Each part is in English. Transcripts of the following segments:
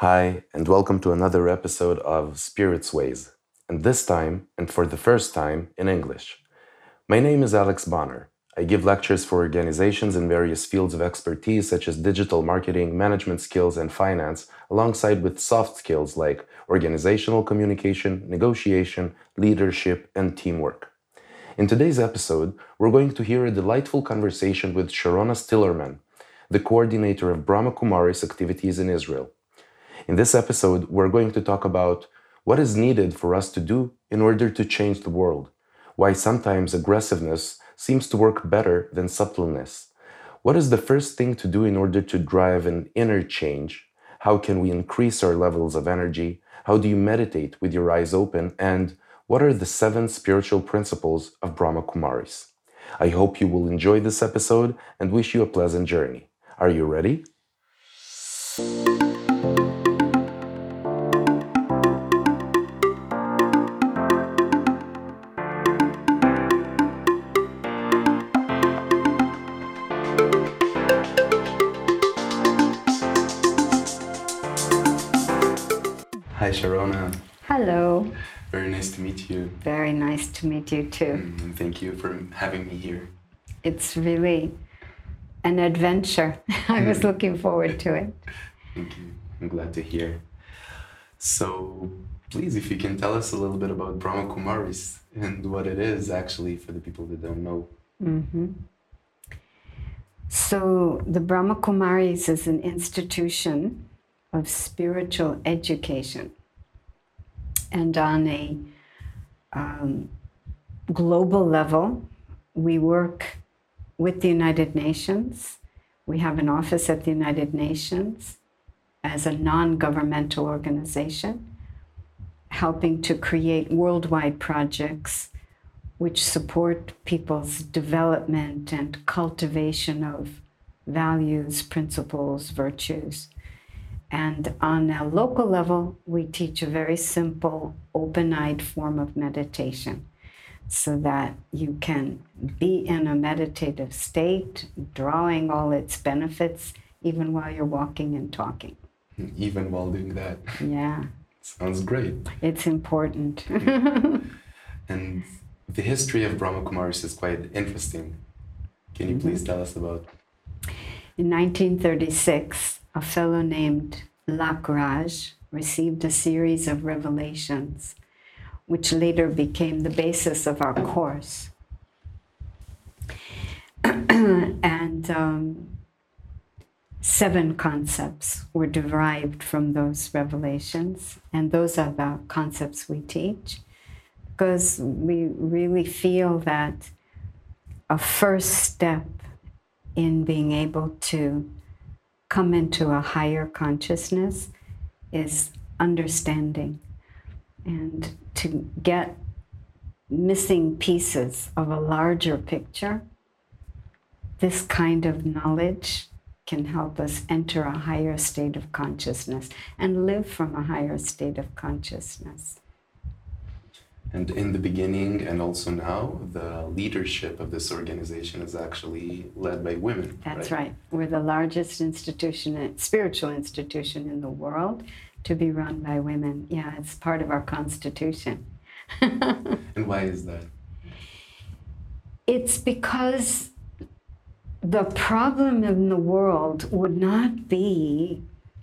Hi, and welcome to another episode of Spirit's Ways, and this time, and for the first time, in English. My name is Alex Bonner. I give lectures for organizations in various fields of expertise such as digital marketing, management skills, and finance, alongside with soft skills like organizational communication, negotiation, leadership, and teamwork. In today's episode, we're going to hear a delightful conversation with Sharona Stillerman, the coordinator of Brahma Kumaris activities in Israel. In this episode, we're going to talk about what is needed for us to do in order to change the world, why sometimes aggressiveness seems to work better than subtleness. What is the first thing to do in order to drive an inner change? How can we increase our levels of energy? How do you meditate with your eyes open? And what are the seven spiritual principles of Brahma Kumaris? I hope you will enjoy this episode and wish you a pleasant journey. Are you ready? To meet you too. And thank you for having me here. It's really an adventure. I was looking forward to it. Thank you. I'm glad to hear. So, please, if you can tell us a little bit about Brahma Kumaris and what it is actually for the people that don't know. Mm-hmm. So, the Brahma Kumaris is an institution of spiritual education. And on a um, global level, we work with the United Nations. We have an office at the United Nations as a non governmental organization, helping to create worldwide projects which support people's development and cultivation of values, principles, virtues. And on a local level, we teach a very simple, open eyed form of meditation so that you can be in a meditative state, drawing all its benefits, even while you're walking and talking. Even while doing that. Yeah, Sounds great. it's important. And the history of Brahma Kumaris is quite interesting. Can you please tell us about? In 1936, a fellow named Lekhraj received a series of revelations, which later became the basis of our course. and um, seven concepts were derived from those revelations, and those are the concepts we teach because we really feel that a first step in being able to come into a higher consciousness is understanding and to get missing pieces of a larger picture. This kind of knowledge can help us enter a higher state of consciousness and live from a higher state of consciousness. And in the beginning and also now, the leadership of this organization is actually led by women. That's right. We're the largest institution, spiritual institution in the world to be run by women. Yeah, it's part of our constitution. And why is that? It's because the problem in the world would not be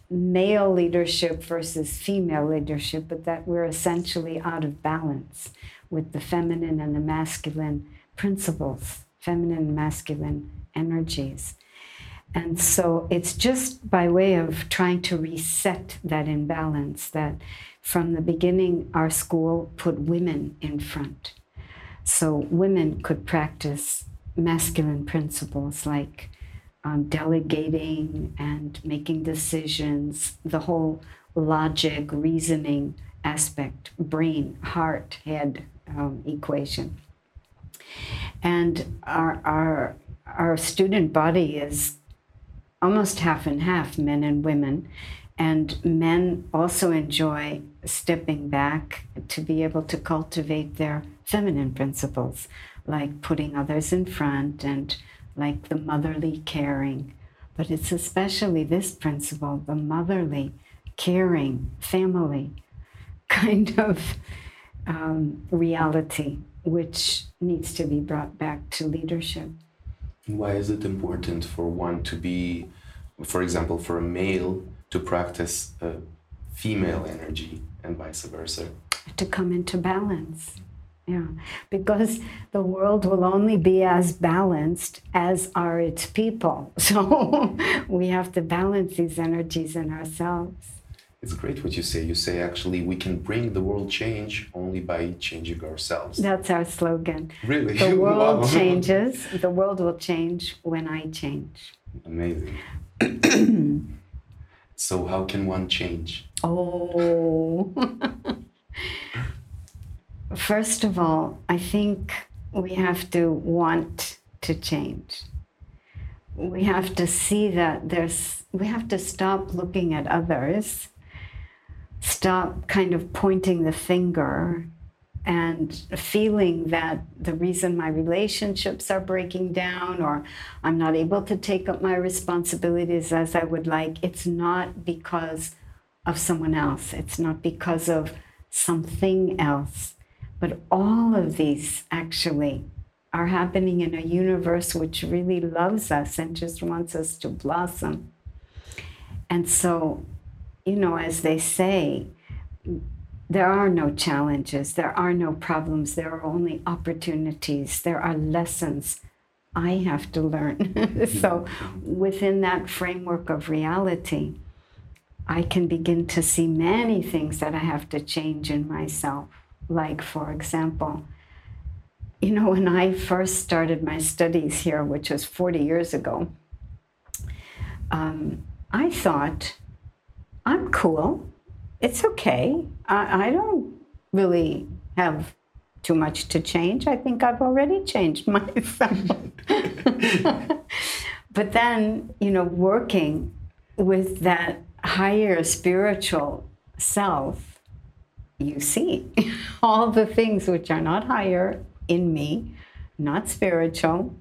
male leadership versus female leadership, but that we're essentially out of balance with the feminine and the masculine principles, feminine and masculine energies. And so it's just by way of trying to reset that imbalance that from the beginning, our school put women in front. So women could practice masculine principles like um, delegating and making decisions, the whole logic, reasoning aspect, brain, heart, head um, equation. And our, our, our student body is almost half and half men and women. And men also enjoy stepping back to be able to cultivate their feminine principles, like putting others in front and like the motherly caring. But it's especially this principle, the motherly caring, family kind of um, reality, which needs to be brought back to leadership. Why is it important for one to be, for example, for a male to practice a female energy and vice versa? To come into balance. Yeah, because the world will only be as balanced as are its people. So we have to balance these energies in ourselves. It's great what you say. You say actually we can bring the world change only by changing ourselves. That's our slogan. Really? The world wow. changes. The world will change when I change. Amazing. so how can one change? Oh. First of all, I think we have to want to change. We have to see that there's, we have to stop looking at others, stop kind of pointing the finger and feeling that the reason my relationships are breaking down or I'm not able to take up my responsibilities as I would like, it's not because of someone else. It's not because of something else. But all of these actually are happening in a universe which really loves us and just wants us to blossom. And so, you know, as they say, there are no challenges, there are no problems, there are only opportunities, there are lessons I have to learn. so, within that framework of reality, I can begin to see many things that I have to change in myself. Like, for example, you know, when I first started my studies here, which was 40 years ago, um, I thought, I'm cool. It's okay. I, I don't really have too much to change. I think I've already changed myself. but then, you know, working with that higher spiritual self, you see all the things which are not higher in me, not spiritual.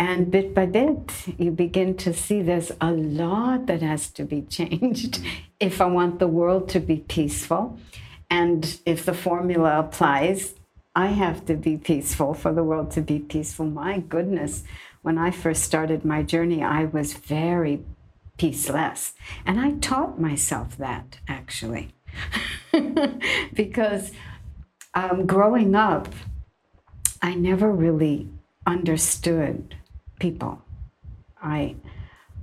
And bit by bit, you begin to see there's a lot that has to be changed if I want the world to be peaceful. And if the formula applies, I have to be peaceful for the world to be peaceful. My goodness, when I first started my journey, I was very peaceless. And I taught myself that actually. because um, growing up, I never really understood people. I,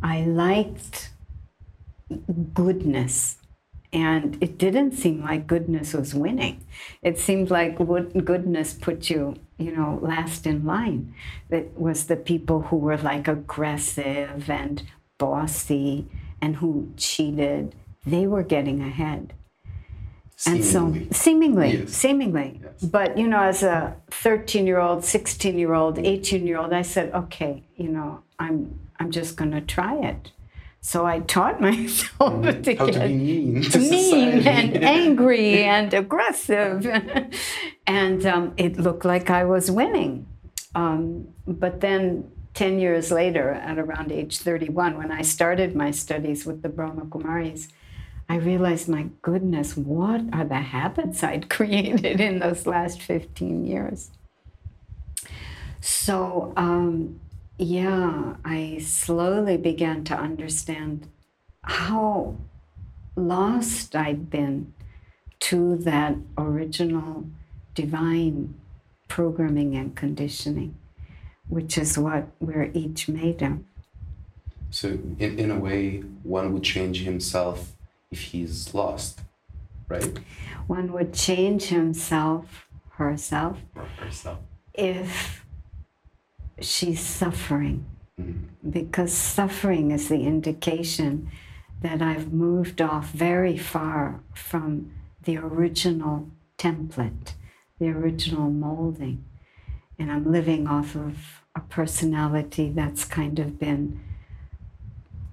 I liked goodness, and it didn't seem like goodness was winning. It seemed like goodness put you, you know, last in line. It was the people who were like aggressive and bossy and who cheated. They were getting ahead. Seemingly. And so, seemingly, yes. seemingly. Yes. But, you know, as a 13 year old, 16 year old, 18 year old, I said, okay, you know, I'm, I'm just going to try it. So I taught myself mm-hmm. to How get to be mean, to mean and angry and aggressive. and um, it looked like I was winning. Um, but then 10 years later, at around age 31, when I started my studies with the Brahma Kumaris, I realized, my goodness, what are the habits I'd created in those last 15 years? So, um, yeah, I slowly began to understand how lost I'd been to that original divine programming and conditioning, which is what we're each made of. So, in, in a way, one would change himself if he's lost, right? One would change himself, herself, or herself, if she's suffering. Mm-hmm. Because suffering is the indication that I've moved off very far from the original template, the original molding. And I'm living off of a personality that's kind of been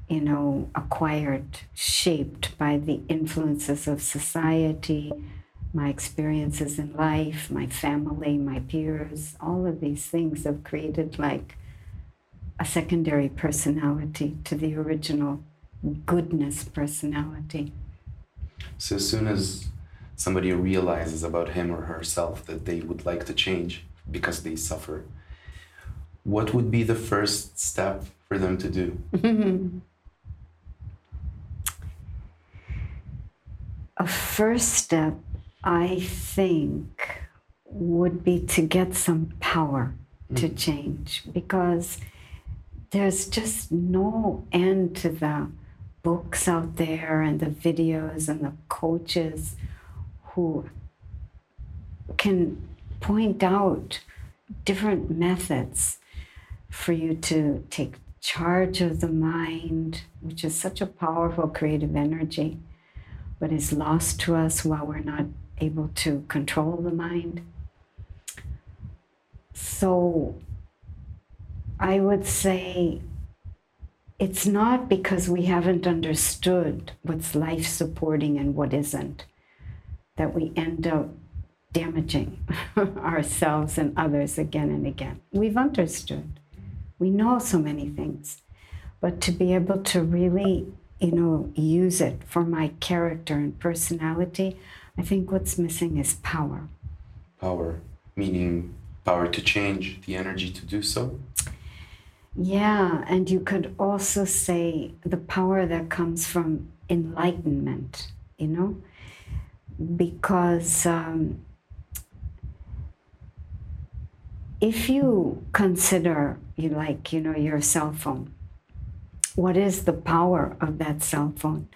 you know, acquired, shaped by the influences of society, my experiences in life, my family, my peers, all of these things have created like a secondary personality to the original goodness personality. So as soon as somebody realizes about him or herself that they would like to change because they suffer, what would be the first step for them to do? A first step, I think, would be to get some power to mm. change because there's just no end to the books out there and the videos and the coaches who can point out different methods for you to take charge of the mind, which is such a powerful creative energy, but is lost to us while we're not able to control the mind. So I would say it's not because we haven't understood what's life supporting and what isn't that we end up damaging ourselves and others again and again. We've understood. We know so many things. But to be able to really, you know, use it for my character and personality, I think what's missing is power. Power, meaning power to change, the energy to do so? Yeah, and you could also say the power that comes from enlightenment, you know, because um, if you consider, you like, you know, your cell phone, what is the power of that cell phone?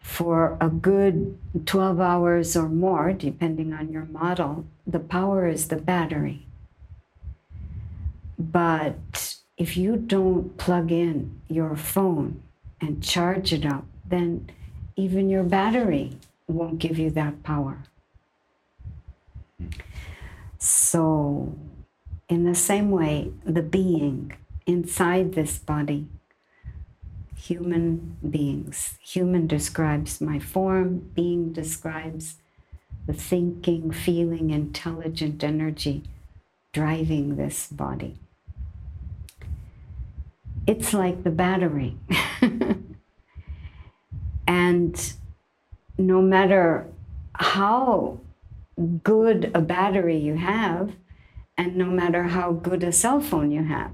For a good 12 hours or more, depending on your model, the power is the battery. But if you don't plug in your phone and charge it up, then even your battery won't give you that power. So, in the same way, the being inside this body, human beings, human describes my form, being describes the thinking, feeling, intelligent energy driving this body it's like the battery. and no matter how good a battery you have, and no matter how good a cell phone you have,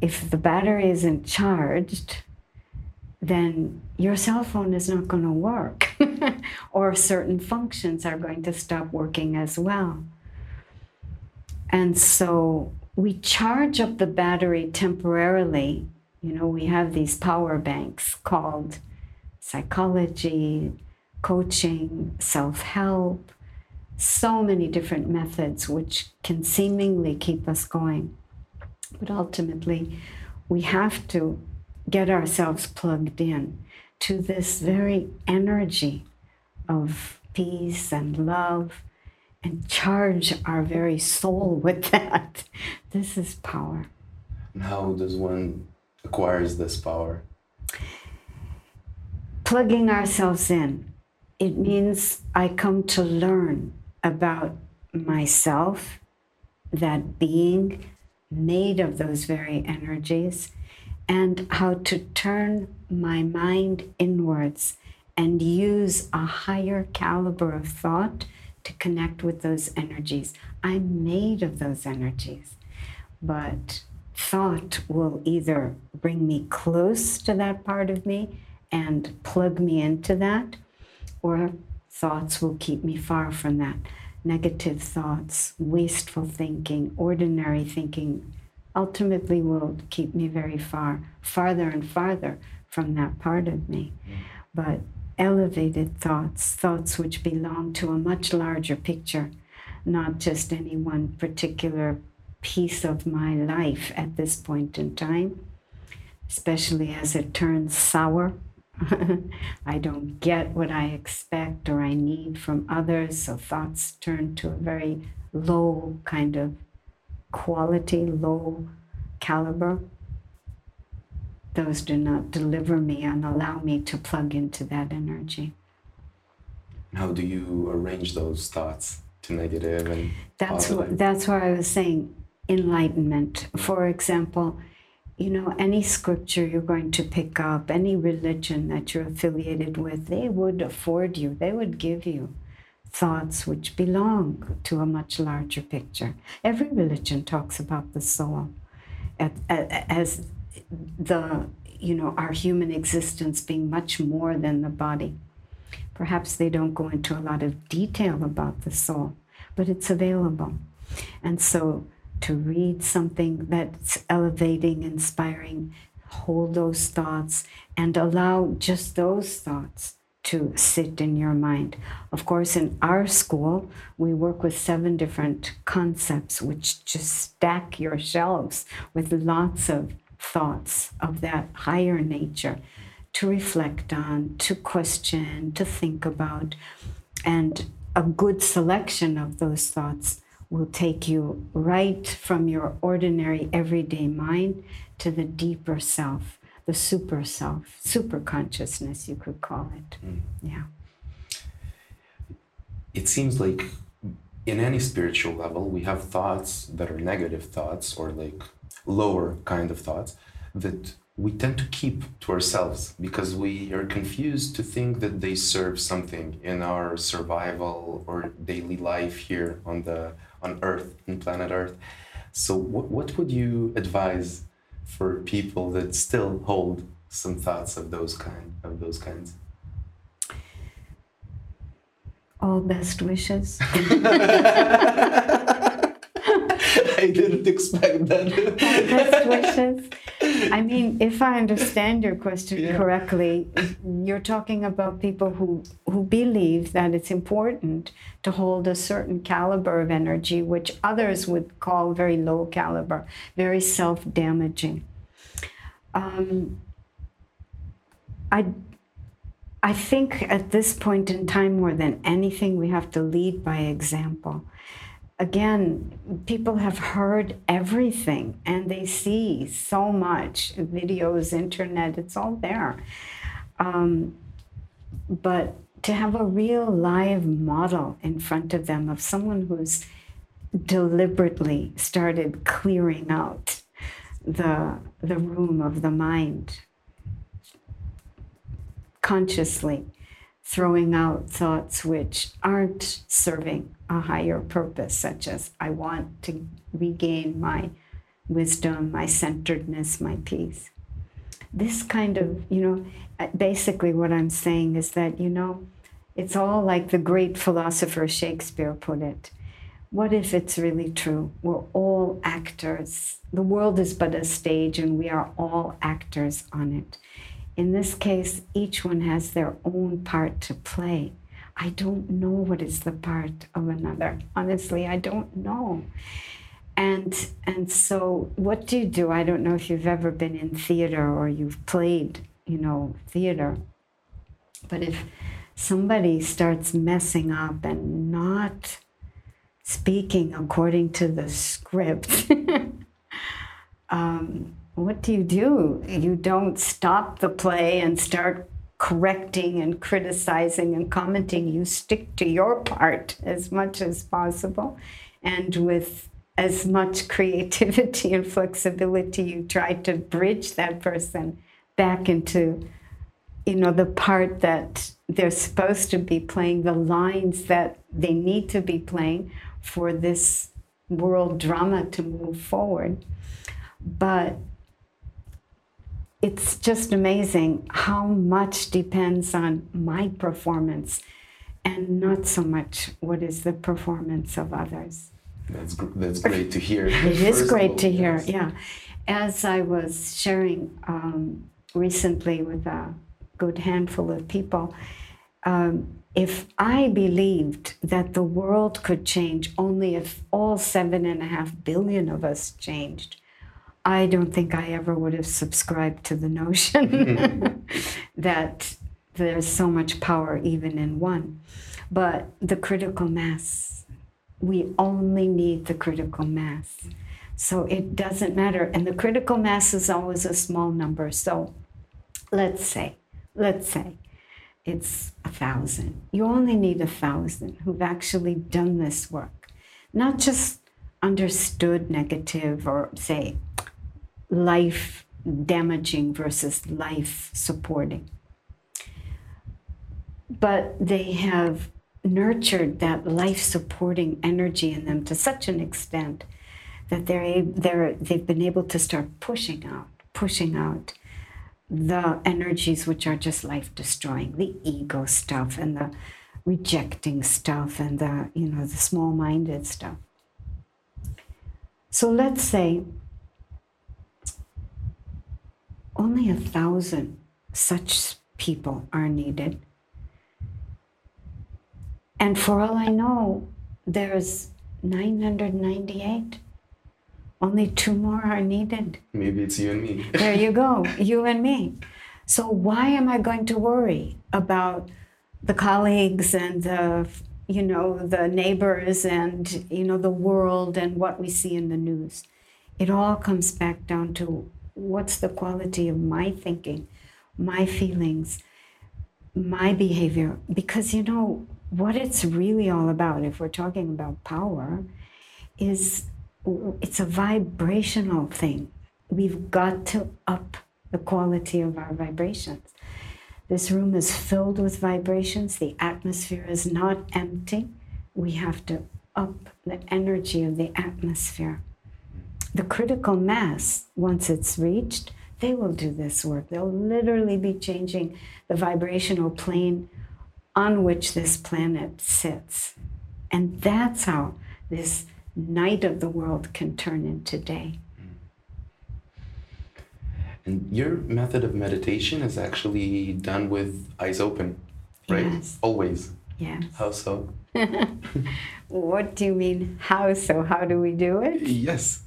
if the battery isn't charged, then your cell phone is not going to work, or certain functions are going to stop working as well. And so we charge up the battery temporarily. You know, we have these power banks called psychology, coaching, self help, so many different methods which can seemingly keep us going. But ultimately, we have to get ourselves plugged in to this very energy of peace and love and charge our very soul with that. This is power. And how does one acquires this power? Plugging ourselves in. It means I come to learn about myself, that being made of those very energies, and how to turn my mind inwards and use a higher caliber of thought to connect with those energies. I'm made of those energies. But thought will either bring me close to that part of me and plug me into that, or thoughts will keep me far from that. Negative thoughts, wasteful thinking, ordinary thinking ultimately will keep me very far, farther and farther from that part of me. But elevated thoughts, thoughts which belong to a much larger picture, not just any one particular piece of my life at this point in time, especially as it turns sour. I don't get what I expect or I need from others, so thoughts turn to a very low kind of quality, low caliber those do not deliver me and allow me to plug into that energy. How do you arrange those thoughts to negative and that's what that's why I was saying enlightenment. For example, you know, any scripture you're going to pick up, any religion that you're affiliated with, they would afford you, they would give you thoughts which belong to a much larger picture. Every religion talks about the soul as the, you know, our human existence being much more than the body. Perhaps they don't go into a lot of detail about the soul, but it's available. And so to read something that's elevating, inspiring, hold those thoughts and allow just those thoughts to sit in your mind. Of course, in our school, we work with seven different concepts, which just stack your shelves with lots of thoughts of that higher nature to reflect on, to question, to think about. And a good selection of those thoughts will take you right from your ordinary everyday mind to the deeper self, the super self, super consciousness, you could call it. Mm. Yeah. It seems like in any spiritual level, we have thoughts that are negative thoughts or like lower kind of thoughts that we tend to keep to ourselves because we are confused to think that they serve something in our survival or daily life here on the on earth on planet earth so what, what would you advise for people that still hold some thoughts of those kind of those kinds all best wishes I didn't expect that. Best wishes. I mean, if I understand your question yeah. correctly, you're talking about people who, who believe that it's important to hold a certain caliber of energy, which others would call very low caliber, very self damaging. Um, I, I think at this point in time, more than anything, we have to lead by example again, people have heard everything and they see so much videos, internet, it's all there. Um, but to have a real live model in front of them of someone who's deliberately started clearing out the, the room of the mind consciously throwing out thoughts which aren't serving a higher purpose, such as I want to regain my wisdom, my centeredness, my peace. This kind of, you know, uh, basically what I'm saying is that, you know, it's all like the great philosopher Shakespeare put it. What if it's really true? We're all actors. The world is but a stage, and we are all actors on it. In this case, each one has their own part to play. I don't know what is the part of another. Honestly, I don't know. And and so what do you do? I don't know if you've ever been in theater or you've played, you know, theater. But if somebody starts messing up and not speaking according to the script, um, what do you do? You don't stop the play and start correcting and criticizing and commenting. You stick to your part as much as possible. And with as much creativity and flexibility, you try to bridge that person back into, you know, the part that they're supposed to be playing, the lines that they need to be playing for this world drama to move forward. But it's just amazing how much depends on my performance and not so much what is the performance of others. That's, that's great to hear. it is great all, to hear, yes. yeah. As I was sharing um, recently with a good handful of people, um, if I believed that the world could change only if all seven and a half billion of us changed, I don't think I ever would have subscribed to the notion that there's so much power even in one. But the critical mass, we only need the critical mass. So it doesn't matter. And the critical mass is always a small number. So let's say, let's say it's a thousand. You only need a thousand who've actually done this work, not just understood negative or say life damaging versus life supporting. But they have nurtured that life supporting energy in them to such an extent that they're, they're, they've been able to start pushing out, pushing out the energies which are just life destroying, the ego stuff and the rejecting stuff and the, you know, the small minded stuff. So let's say only a thousand such people are needed. And for all I know, there's 998. Only two more are needed. Maybe it's you and me. there you go, you and me. So why am I going to worry about the colleagues and the you know the neighbors and you know the world and what we see in the news? It all comes back down to what's the quality of my thinking, my feelings, my behavior because you know what it's really all about if we're talking about power is it's a vibrational thing. We've got to up the quality of our vibrations. This room is filled with vibrations. The atmosphere is not empty. We have to up the energy of the atmosphere. The critical mass, once it's reached, they will do this work. They'll literally be changing the vibrational plane on which this planet sits. And that's how this night of the world can turn into day. Hmm. And your method of meditation is actually done with eyes open, right? Yes. Always. Yes. How so? what do you mean, how so? How do we do it? Yes.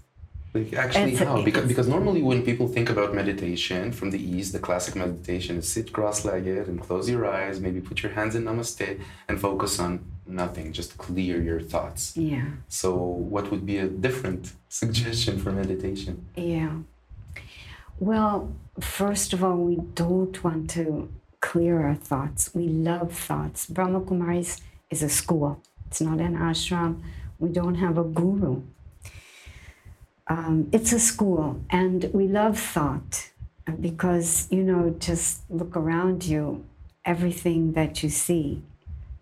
Like actually, It's a- how? Because, because normally when people think about meditation from the East, the classic meditation is sit cross-legged and close your eyes, maybe put your hands in Namaste and focus on nothing, just clear your thoughts. Yeah. So, what would be a different suggestion for meditation? Yeah. Well, first of all, we don't want to clear our thoughts. We love thoughts. Brahma Kumaris is a school, it's not an ashram. We don't have a guru. Um, it's a school, and we love thought uh, because, you know, just look around you, everything that you see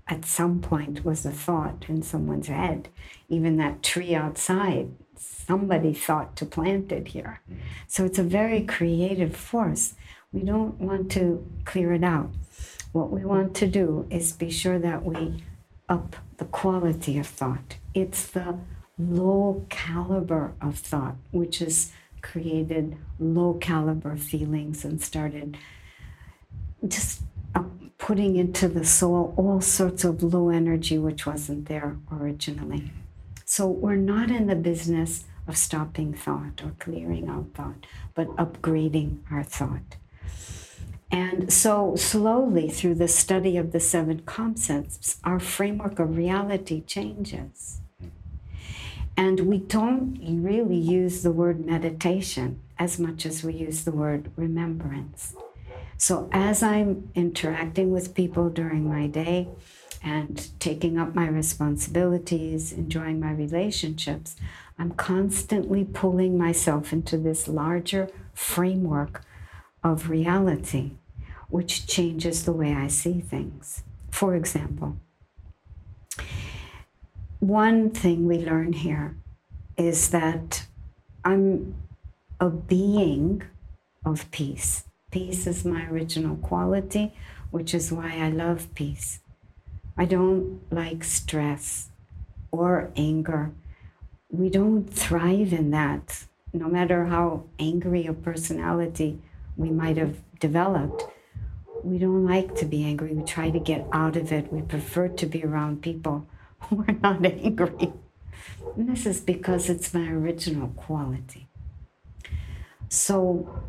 at some point was a thought in someone's head. Even that tree outside, somebody thought to plant it here. So it's a very creative force. We don't want to clear it out. What we want to do is be sure that we up the quality of thought. It's the low caliber of thought which has created low caliber feelings and started just uh, putting into the soul all sorts of low energy which wasn't there originally. So we're not in the business of stopping thought or clearing out thought, but upgrading our thought. And so, slowly through the study of the seven concepts, our framework of reality changes. And we don't really use the word meditation as much as we use the word remembrance. So, as I'm interacting with people during my day and taking up my responsibilities, enjoying my relationships, I'm constantly pulling myself into this larger framework of reality, which changes the way I see things. For example, one thing we learn here is that I'm a being of peace. Peace is my original quality, which is why I love peace. I don't like stress or anger. We don't thrive in that. No matter how angry a personality we might have developed, we don't like to be angry. We try to get out of it. We prefer to be around people who are not angry. And this is because it's my original quality. So,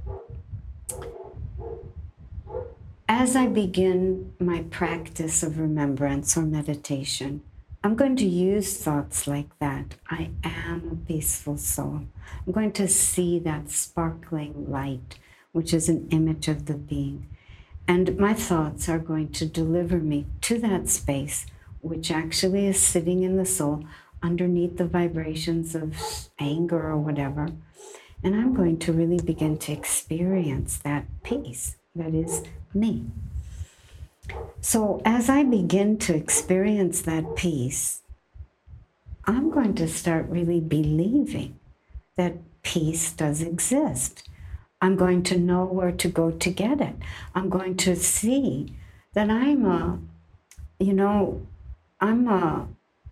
as I begin my practice of remembrance or meditation, I'm going to use thoughts like that. I am a peaceful soul. I'm going to see that sparkling light, which is an image of the being. And my thoughts are going to deliver me to that space, which actually is sitting in the soul underneath the vibrations of anger or whatever. And I'm going to really begin to experience that peace that is me. So, as I begin to experience that peace, I'm going to start really believing that peace does exist. I'm going to know where to go to get it. I'm going to see that I'm a, you know, I'm a,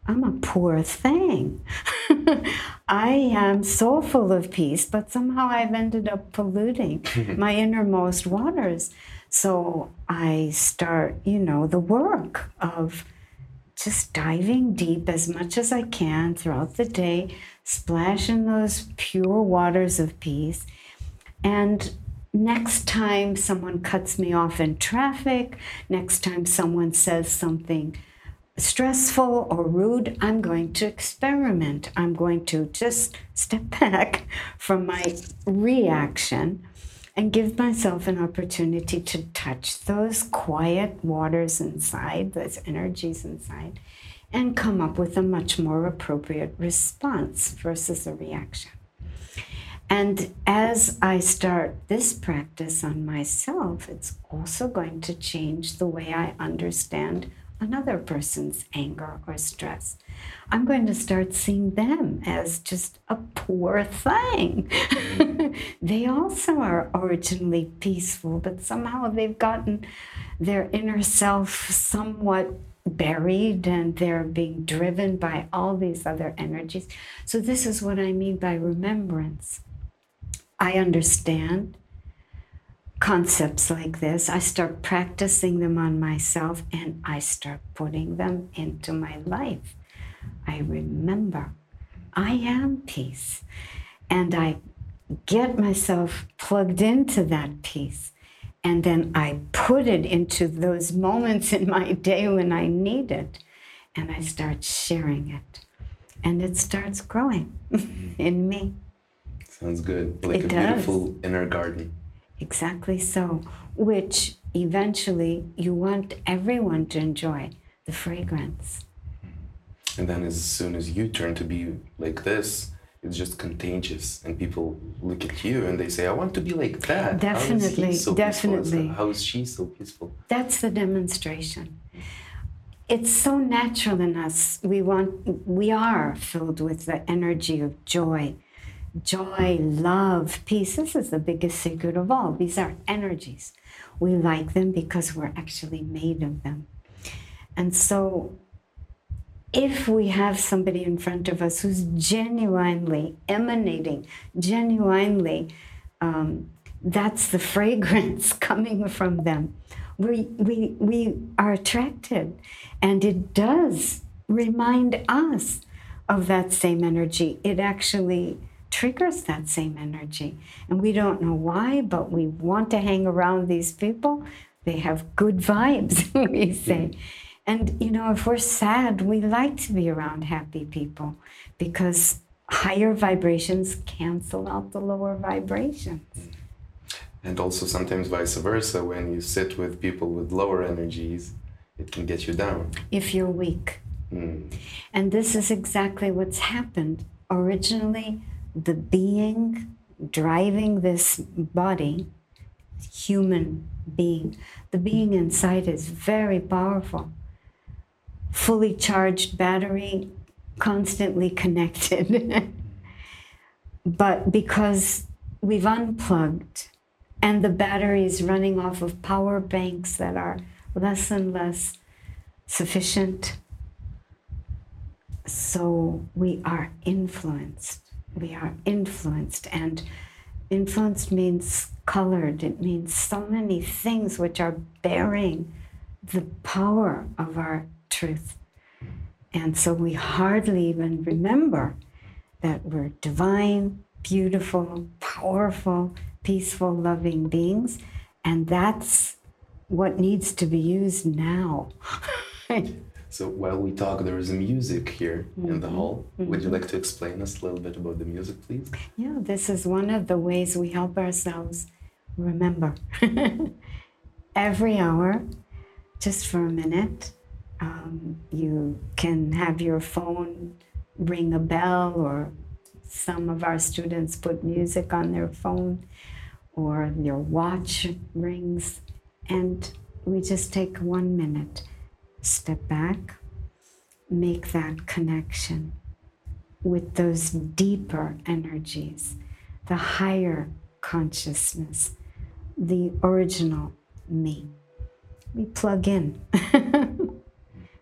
I'm a poor thing. I am so full of peace, but somehow I've ended up polluting my innermost waters. So I start, you know, the work of just diving deep as much as I can throughout the day, splashing those pure waters of peace. And next time someone cuts me off in traffic, next time someone says something stressful or rude, I'm going to experiment. I'm going to just step back from my reaction and give myself an opportunity to touch those quiet waters inside, those energies inside, and come up with a much more appropriate response versus a reaction. And as I start this practice on myself, it's also going to change the way I understand another person's anger or stress. I'm going to start seeing them as just a poor thing. they also are originally peaceful, but somehow they've gotten their inner self somewhat buried and they're being driven by all these other energies. So, this is what I mean by remembrance. I understand concepts like this, I start practicing them on myself and I start putting them into my life. I remember I am peace and I get myself plugged into that peace. And then I put it into those moments in my day when I need it. And I start sharing it. And it starts growing mm-hmm. in me. Sounds good. Like it a does. beautiful inner garden. Exactly so, which eventually you want everyone to enjoy the fragrance. And then as soon as you turn to be like this, it's just contagious and people look at you and they say i want to be like that. Definitely how is so definitely. how is she so peaceful? That's the demonstration. It's so natural in us. We want we are filled with the energy of joy joy, love, peace. This is the biggest secret of all. These are energies. We like them because we're actually made of them. And so, if we have somebody in front of us who's genuinely emanating, genuinely, um, that's the fragrance coming from them. We, we, we are attracted, and it does remind us of that same energy. It actually triggers that same energy. And we don't know why, but we want to hang around these people. They have good vibes, we say. And, you know, if we're sad, we like to be around happy people because higher vibrations cancel out the lower vibrations. And also sometimes vice versa, when you sit with people with lower energies, it can get you down. If you're weak. Mm. And this is exactly what's happened. Originally, the being driving this body, human being, the being inside is very powerful. Fully charged battery, constantly connected. but because we've unplugged and the battery is running off of power banks that are less and less sufficient, so we are influenced we are influenced and influenced means colored. It means so many things which are bearing the power of our truth. And so we hardly even remember that we're divine beautiful powerful peaceful loving beings. And that's what needs to be used now So while we talk, there is music here mm-hmm. in the mm-hmm. hall. Mm-hmm. Would you mm-hmm. like to explain us a little bit about the music, please? Yeah, this is one of the ways we help ourselves remember. Every hour, just for a minute, um, you can have your phone ring a bell or Some of our students put music on their phone or their watch rings, and we just take one minute, step back, make that connection with those deeper energies, the higher consciousness, the original me. We plug in,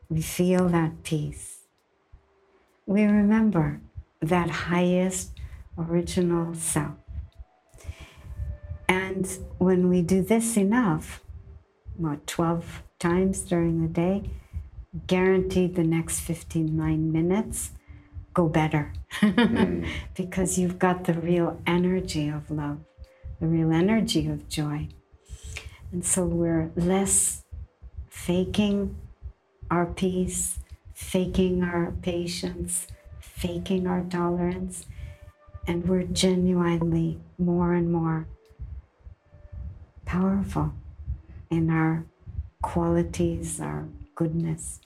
we feel that peace. We remember that highest original self. And when we do this enough, what, 12 times during the day, guaranteed the next 59 minutes go better mm. because you've got the real energy of love, the real energy of joy. And so we're less faking our peace, faking our patience, faking our tolerance, and we're genuinely more and more powerful in our qualities, our goodness.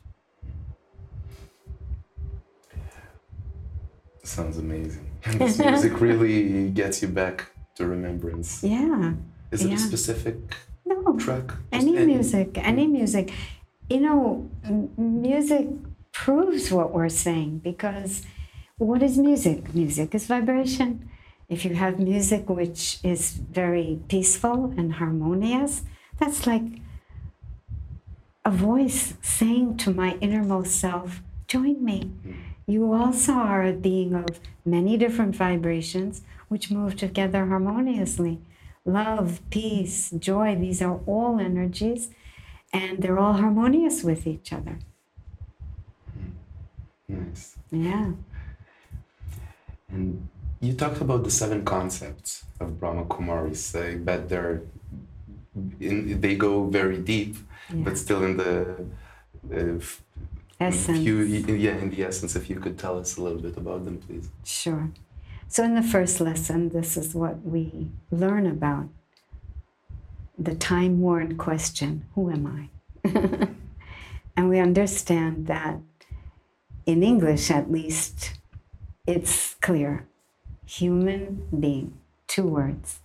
Sounds amazing. And this music really gets you back to remembrance. Yeah. Is it yeah. a specific no. track? Any, any, music, any mm. music. You know, music proves what we're saying because what is music? Music is vibration. If you have music which is very peaceful and harmonious, that's like a voice saying to my innermost self, Join me. Hmm. You also are a being of many different vibrations which move together harmoniously. Love, peace, joy, these are all energies and they're all harmonious with each other. Hmm. Nice. Yeah. And you talked about the seven concepts of Brahma Kumaris. I bet they're in, they go very deep, yeah. but still in the uh, essence. You, yeah, in the essence, if you could tell us a little bit about them, please. Sure. So, in the first lesson, this is what we learn about the time worn question Who am I? and we understand that in English, at least, it's clear human being, two words.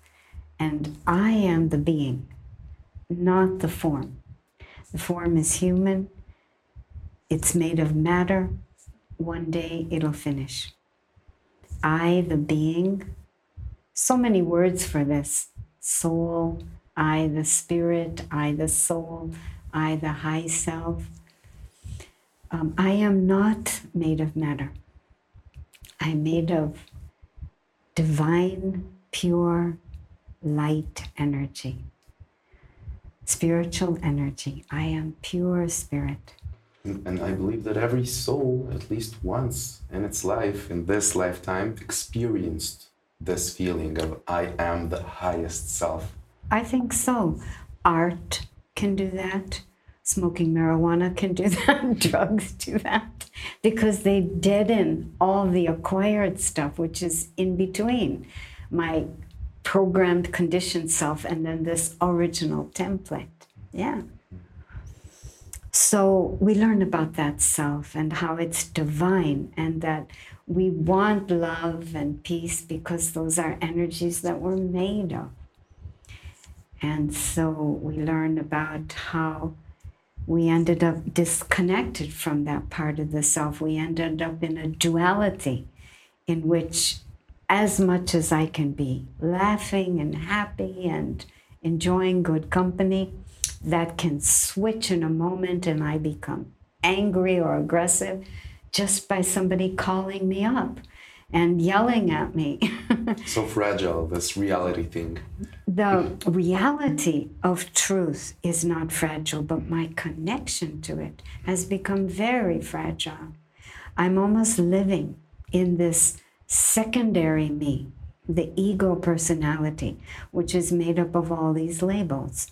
And I am the being, not the form. The form is human, it's made of matter. One day it'll finish. I, the being, so many words for this soul, I, the spirit, I, the soul, I, the high self. Um, I am not made of matter. I'm made of divine, pure light energy, spiritual energy. I am pure spirit. And I believe that every soul, at least once in its life, in this lifetime, experienced this feeling of I am the highest self. I think so. Art can do that. Smoking marijuana can do that. Drugs do that. Because they deaden all the acquired stuff, which is in between my programmed conditioned self and then this original template. Yeah. So we learn about that self and how it's divine and that we want love and peace because those are energies that we're made of. And so we learn about how we ended up disconnected from that part of the self. We ended up in a duality in which, as much as I can be laughing and happy and enjoying good company, that can switch in a moment and I become angry or aggressive just by somebody calling me up and yelling at me. so fragile, this reality thing. The reality of truth is not fragile, but my connection to it has become very fragile. I'm almost living in this secondary me, the ego personality, which is made up of all these labels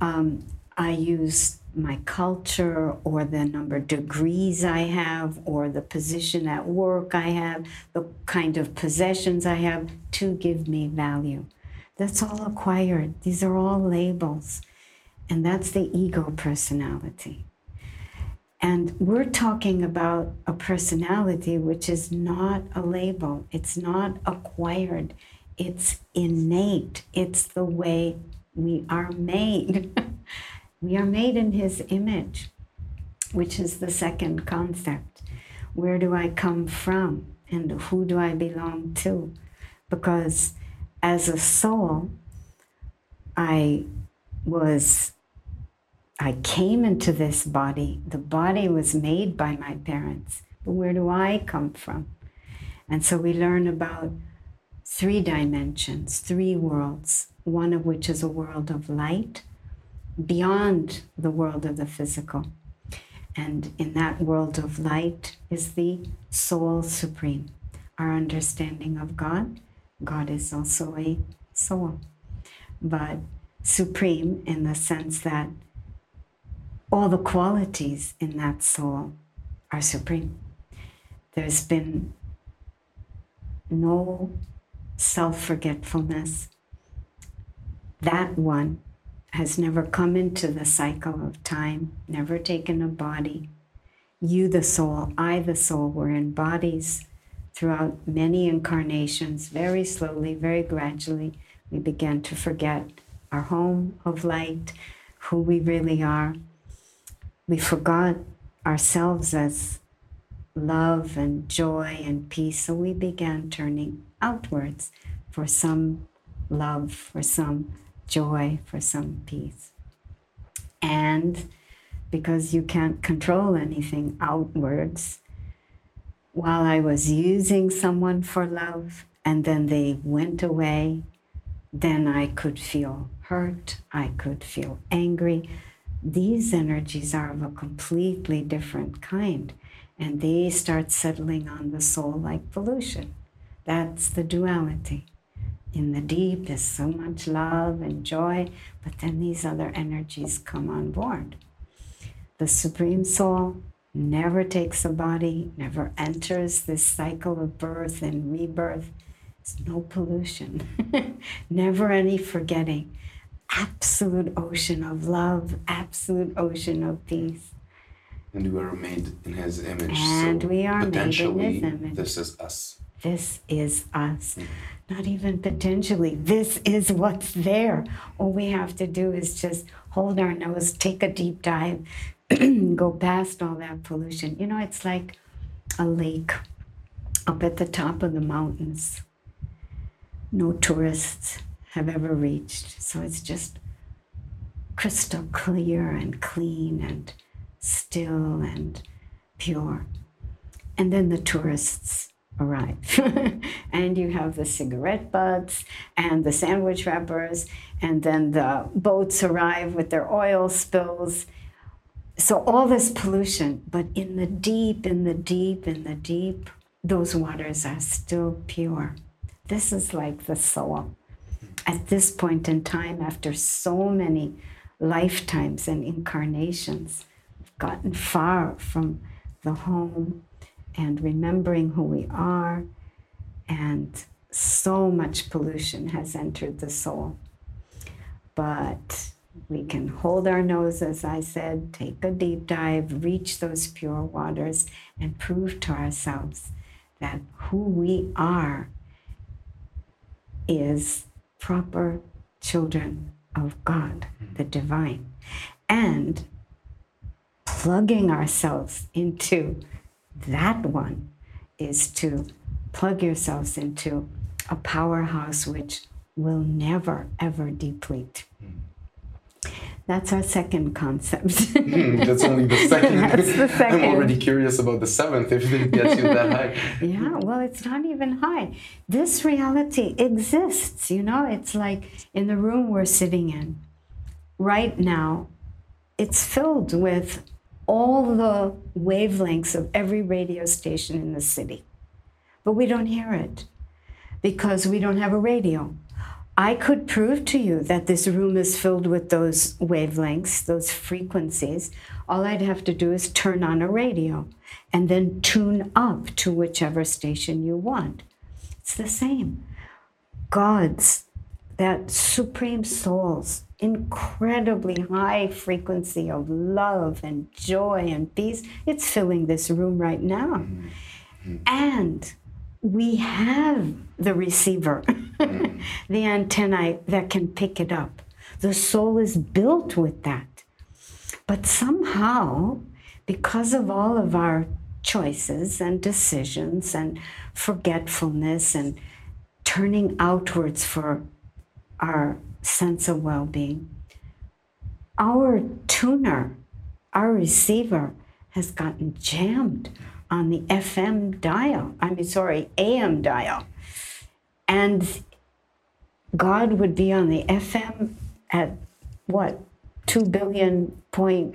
um, I use my culture or the number of degrees I have or the position at work I have, the kind of possessions I have to give me value. That's all acquired. These are all labels. And that's the ego personality. And we're talking about a personality which is not a label, it's not acquired, it's innate, it's the way we are made. we are made in His image, which is the second concept. Where do I come from and who do I belong to? Because as a soul, I was I came into this body. The body was made by my parents. But where do I come from? And so we learn about three dimensions, three worlds, one of which is a world of light beyond the world of the physical. And in that world of light is the soul supreme, our understanding of God. God is also a soul, but supreme in the sense that all the qualities in that soul are supreme. There's been no self forgetfulness. That one has never come into the cycle of time, never taken a body. You, the soul, I, the soul, were in bodies throughout many incarnations. Very slowly, very gradually, we began to forget our home of light, who we really are we forgot ourselves as love and joy and peace, so we began turning outwards for some love, for some joy, for some peace. And because you can't control anything outwards, while I was using someone for love and then they went away, then I could feel hurt, I could feel angry, these energies are of a completely different kind and they start settling on the soul like pollution. That's the duality. In the deep is so much love and joy, but then these other energies come on board. The Supreme Soul never takes a body, never enters this cycle of birth and rebirth. There's no pollution, never any forgetting absolute ocean of love, absolute ocean of peace. And we are made in His image. And so we are made in His image. This is us. This is us. Mm. Not even potentially. This is what's there. All we have to do is just hold our nose, take a deep dive, go past all that pollution. You know, it's like a lake up at the top of the mountains. No tourists, have ever reached. So it's just crystal clear and clean and still and pure. And then the tourists arrive. and you have the cigarette butts and the sandwich wrappers, and then the boats arrive with their oil spills. So, all this pollution, but in the deep, in the deep, in the deep, those waters are still pure. This is like the soul at this point in time, after so many lifetimes and incarnations, we've gotten far from the home and remembering who we are, and so much pollution has entered the soul. But we can hold our nose, as I said, take a deep dive, reach those pure waters, and prove to ourselves that who we are is proper children of God, mm-hmm. the divine, and plugging ourselves into that one is to plug yourselves into a powerhouse which will never ever deplete. Mm-hmm. That's our second concept. mm, that's only the second. that's the second. I'm already curious about the seventh if it gets you that high. yeah, well, it's not even high. This reality exists, you know? It's like in the room we're sitting in right now, it's filled with all the wavelengths of every radio station in the city. But we don't hear it because we don't have a radio. I could prove to you that this room is filled with those wavelengths, those frequencies. All I'd have to do is turn on a radio and then tune up to whichever station you want. It's the same. God's, that supreme soul's incredibly high frequency of love and joy and peace. It's filling this room right now. Mm-hmm. And we have the receiver, mm-hmm. the antennae that can pick it up. The soul is built with that. But somehow, because of all of our choices and decisions and forgetfulness and turning outwards for our sense of well being, our tuner, our receiver has gotten jammed on the FM dial. I mean, sorry, AM dial. And God would be on the FM at what, 2 billion point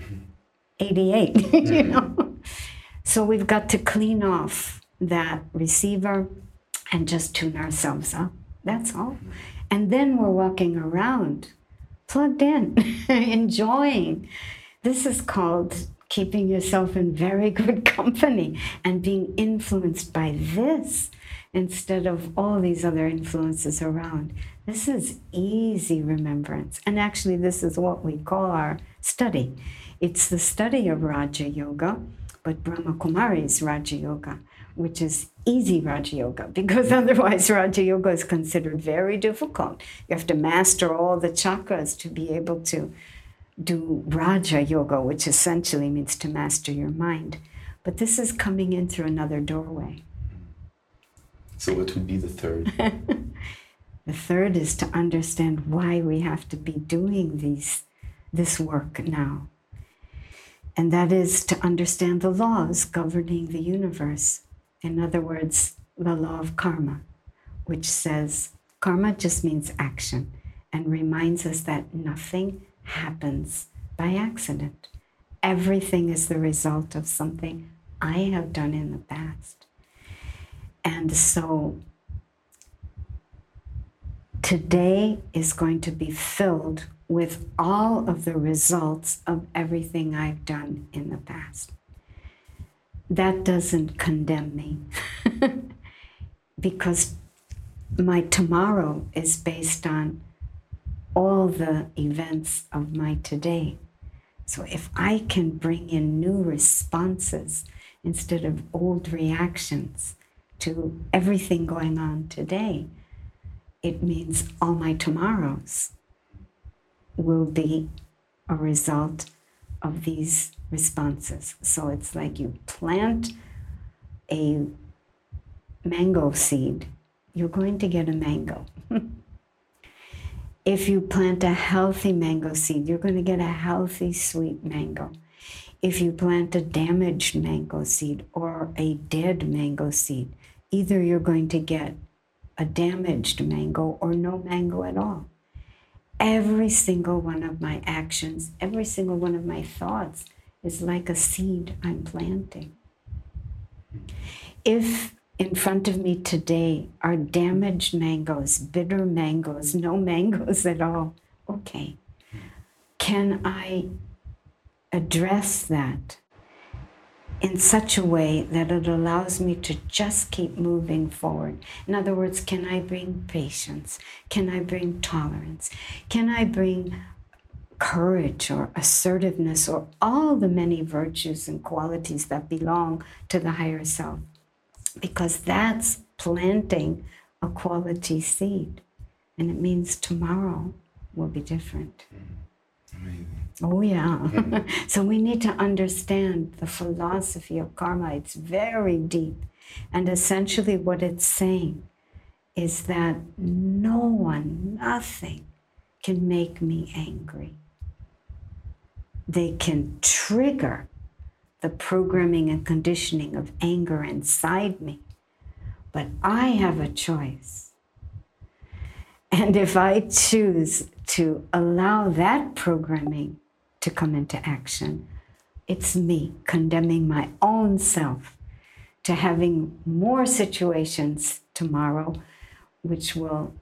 88, you mm-hmm. know? So we've got to clean off that receiver and just tune ourselves up. That's all. And then we're walking around plugged in, enjoying. This is called keeping yourself in very good company and being influenced by this instead of all these other influences around. This is easy remembrance. And actually, this is what we call our study. It's the study of Raja Yoga, but Brahma Kumari's Raja Yoga which is easy Raja Yoga, because otherwise Raja Yoga is considered very difficult. You have to master all the chakras to be able to do Raja Yoga, which essentially means to master your mind. But this is coming in through another doorway. So, what would be the third? the third is to understand why we have to be doing these, this work now. And that is to understand the laws governing the universe. In other words, the law of karma, which says karma just means action and reminds us that nothing happens by accident. Everything is the result of something I have done in the past. And so today is going to be filled with all of the results of everything I've done in the past that doesn't condemn me because my tomorrow is based on all the events of my today. So if I can bring in new responses instead of old reactions to everything going on today, it means all my tomorrows will be a result of these responses. So it's like you plant a mango seed, you're going to get a mango. if you plant a healthy mango seed, you're going to get a healthy, sweet mango. If you plant a damaged mango seed or a dead mango seed, either you're going to get a damaged mango or no mango at all. Every single one of my actions, every single one of my thoughts is like a seed I'm planting. If in front of me today are damaged mangoes, bitter mangoes, no mangoes at all, okay, can I address that in such a way that it allows me to just keep moving forward. In other words, can I bring patience? Can I bring tolerance? Can I bring courage or assertiveness or all the many virtues and qualities that belong to the higher self? Because that's planting a quality seed. And it means tomorrow will be different. Amazing. Oh, yeah. Mm-hmm. so we need to understand the philosophy of karma. It's very deep. And essentially, what it's saying is that no one, nothing can make me angry. They can trigger the programming and conditioning of anger inside me, but I have a choice. And if I choose to allow that programming to come into action. It's me condemning my own self to having more situations tomorrow, which will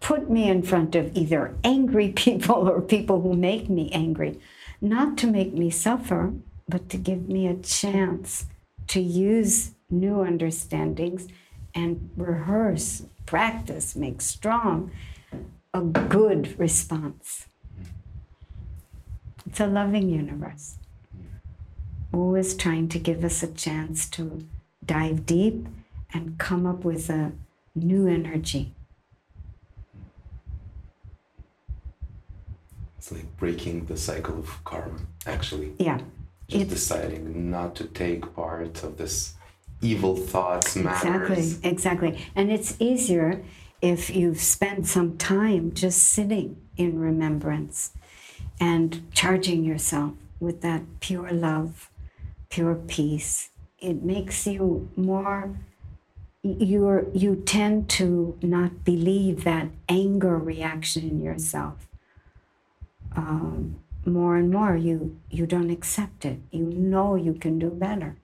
put me in front of either angry people or people who make me angry, not to make me suffer, but to give me a chance to use new understandings and rehearse, practice, make strong a good response. It's a loving universe. Always trying to give us a chance to dive deep and come up with a new energy. It's like breaking the cycle of karma, actually. Yeah. Just It's- deciding not to take part of this evil thoughts, Exactly, matters. exactly. And it's easier if you've spent some time just sitting in remembrance and charging yourself with that pure love, pure peace. It makes you more you're you tend to not believe that anger reaction in yourself. Um, more and more you you don't accept it. You know you can do better.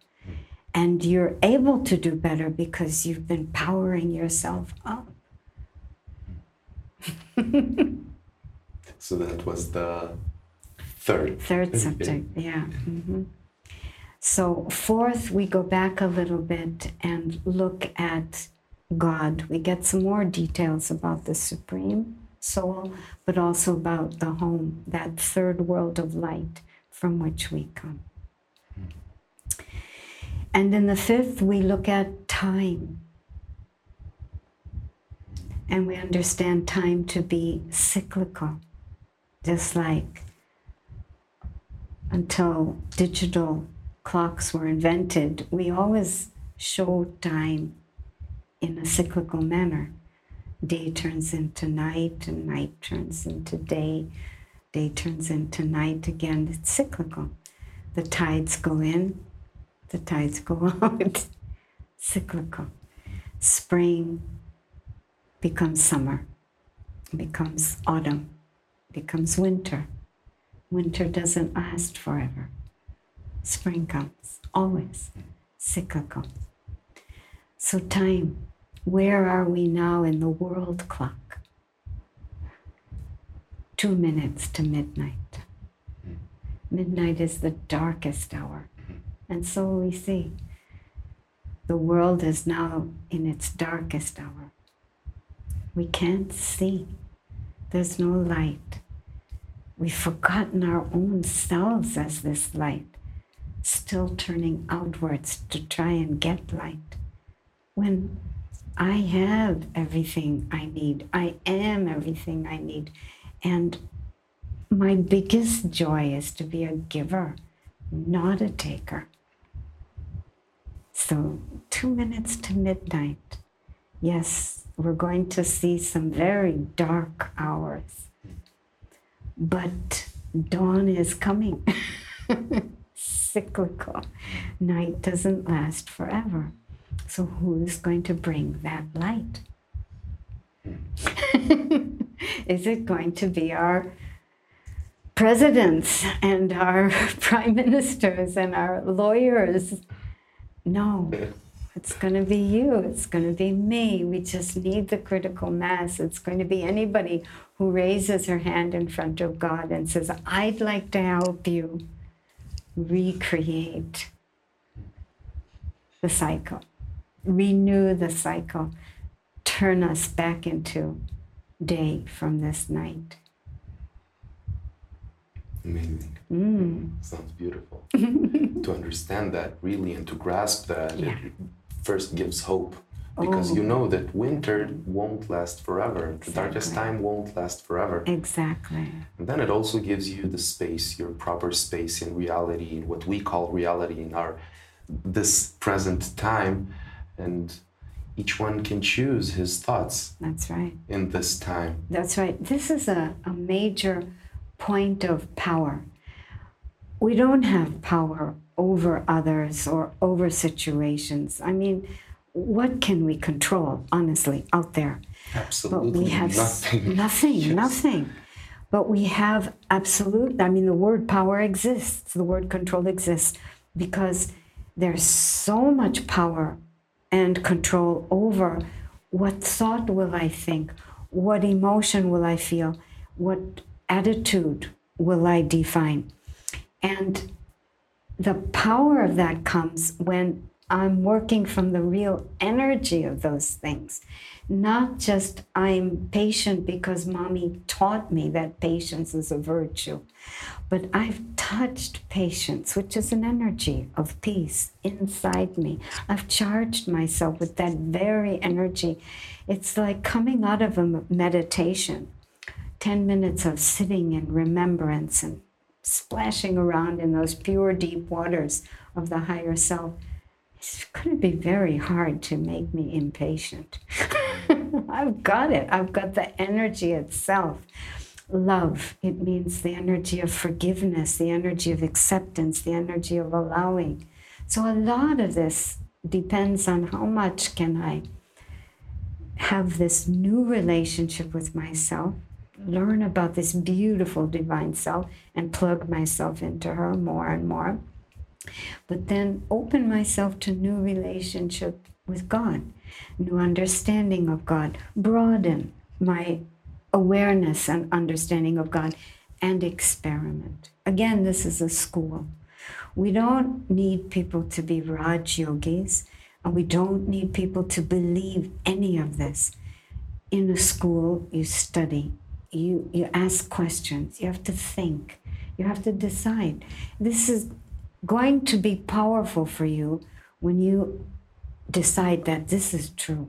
And you're able to do better because you've been powering yourself up. So that was the third. Third subject, yeah. hmm So, fourth, we go back a little bit and look at God. We get some more details about the Supreme Soul, but also about the home, that third world of light from which we come. And in the fifth, we look at time. And we understand time to be cyclical, just like until digital clocks were invented, we always showed time in a cyclical manner. Day turns into night, and night turns into day. Day turns into night again. It's cyclical. The tides go in, the tides go out. cyclical. Spring becomes summer, becomes autumn, becomes winter. Winter doesn't last forever. Spring comes, always cyclical. So, time, where are we now in the world clock? Two minutes to midnight. Mm-hmm. Midnight is the darkest hour. Mm-hmm. And so we see the world is now in its darkest hour. We can't see, there's no light. We've forgotten our own selves as this light, still turning outwards to try and get light. When I have everything I need, I am everything I need. And my biggest joy is to be a giver, not a taker. So, two minutes to midnight. Yes, we're going to see some very dark hours but dawn is coming. Cyclical. Night doesn't last forever. So, who's going to bring that light? is it going to be our presidents and our prime ministers and our lawyers? No. It's going to be you. It's going to be me. We just need the critical mass. It's going to be anybody who raises her hand in front of God and says, I'd like to help you recreate the cycle, renew the cycle, turn us back into day from this night. Amazing. Mm. Sounds beautiful. to understand that really and to grasp that, Yeah. it first gives hope. Because you Oh. know that winter won't last forever. The darkest time won't last forever. Exactly. And then it also gives you the space, your proper space in reality, in what we call reality in our this present time. And each one can choose his thoughts That's right. in this time. That's right. This is a, a major point of power. We don't have power over others or over situations. I mean, what can we control, honestly, out there? Absolutely. But we have nothing. nothing, Yes. nothing. But we have absolute, I mean, the word power exists, the word control exists because there's so much power and control over what thought will I think, what emotion will I feel, what attitude will I define. And the power of that comes when I'm working from the real energy of those things. Not just I'm patient because mommy taught me that patience is a virtue, but I've touched patience, which is an energy of peace inside me. I've charged myself with that very energy. It's like coming out of a meditation 10 minutes of sitting in remembrance and splashing around in those pure, deep waters of the higher self it's going to be very hard to make me impatient. I've got it. I've got the energy itself. Love, it means the energy of forgiveness, the energy of acceptance, the energy of allowing. So a lot of this depends on how much can I have this new relationship with myself, learn about this beautiful divine self, and plug myself into her more and more but then open myself to new relationship with God, new understanding of God, broaden my awareness and understanding of God, and experiment. Again, this is a school. We don't need people to be Raj yogis, and we don't need people to believe any of this. In a school, you study, you, you ask questions, you have to think, you have to decide. This is going to be powerful for you when you decide that this is true.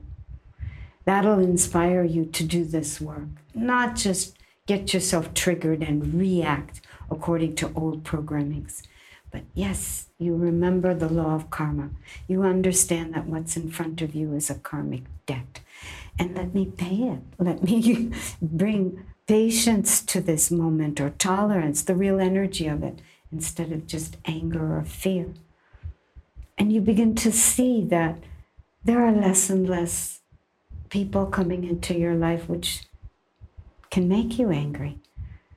That'll inspire you to do this work, not just get yourself triggered and react according to old programmings. But yes, you remember the law of karma. You understand that what's in front of you is a karmic debt. And let me pay it. Let me bring patience to this moment or tolerance, the real energy of it, instead of just anger or fear. And you begin to see that there are less and less people coming into your life which can make you angry.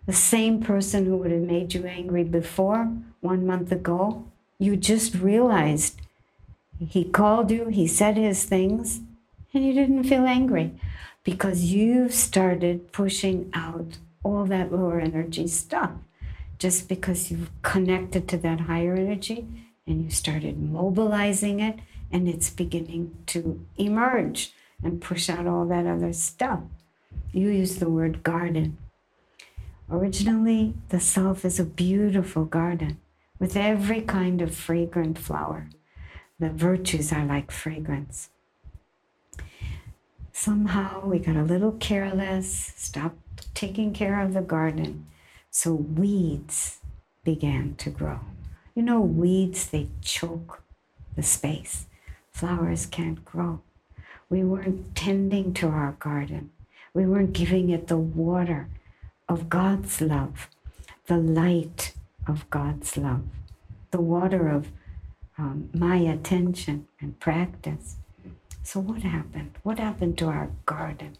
The same person who would have made you angry before, one month ago, you just realized he called you, he said his things, and you didn't feel angry because you started pushing out all that lower energy stuff just because you've connected to that higher energy and you started mobilizing it and it's beginning to emerge and push out all that other stuff. You use the word garden. Originally, the self is a beautiful garden with every kind of fragrant flower. The virtues are like fragrance. Somehow we got a little careless, stopped taking care of the garden, so weeds began to grow. You know, weeds, they choke the space. Flowers can't grow. We weren't tending to our garden. We weren't giving it the water of God's love, the light of God's love, the water of um, my attention and practice. So, what happened? What happened to our garden?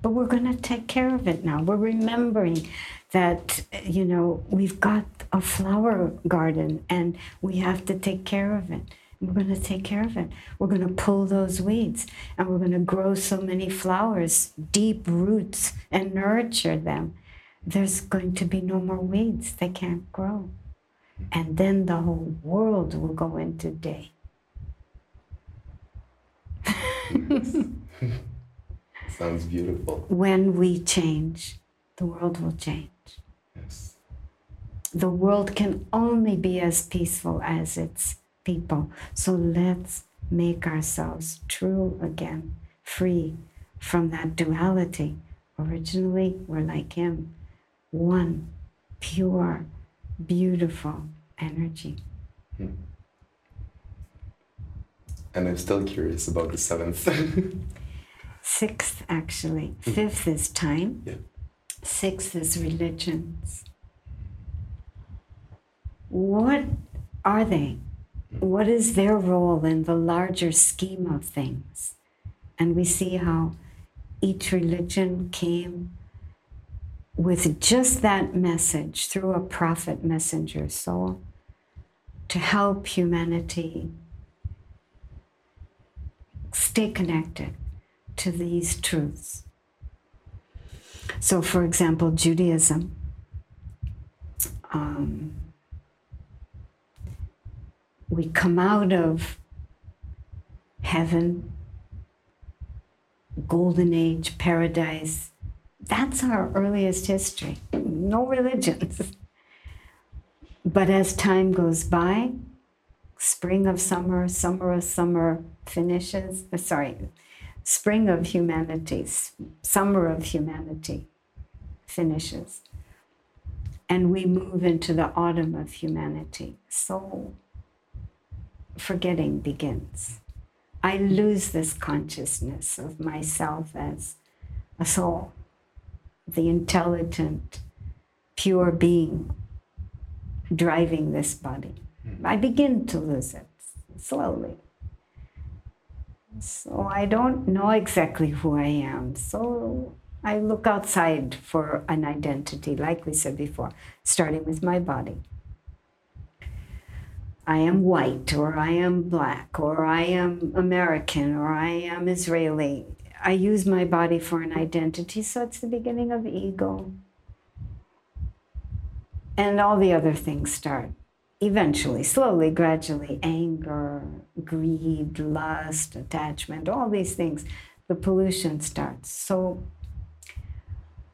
But we're going to take care of it now. We're remembering that, you know, we've got a flower garden and we have to take care of it. We're going to take care of it. We're going to pull those weeds and we're going to grow so many flowers, deep roots, and nurture them. There's going to be no more weeds. They can't grow. And then the whole world will go into day. Sounds beautiful. When we change, the world will change. Yes. The world can only be as peaceful as its people. So let's make ourselves true again, free from that duality. Originally, we're like Him, one pure, beautiful energy. Hmm. And I'm still curious about the seventh. Sixth, actually. Fifth is time. Yeah. Sixth is religions. What are they? What is their role in the larger scheme of things? And we see how each religion came with just that message through a prophet messenger soul to help humanity stay connected to these truths. So, for example, Judaism. Um, we come out of heaven, golden age, paradise. That's our earliest history. No religions. But as time goes by, spring of summer, summer of summer finishes, uh, sorry, spring of humanity, summer of humanity finishes. And we move into the autumn of humanity. So forgetting begins. I lose this consciousness of myself as a soul, the intelligent, pure being driving this body. Hmm. I begin to lose it slowly. So I don't know exactly who I am. So I look outside for an identity, like we said before, starting with my body. I am white, or I am black, or I am American, or I am Israeli. I use my body for an identity, so it's the beginning of ego. And all the other things start eventually, slowly, gradually anger, greed, lust, attachment, all these things. The pollution starts. So,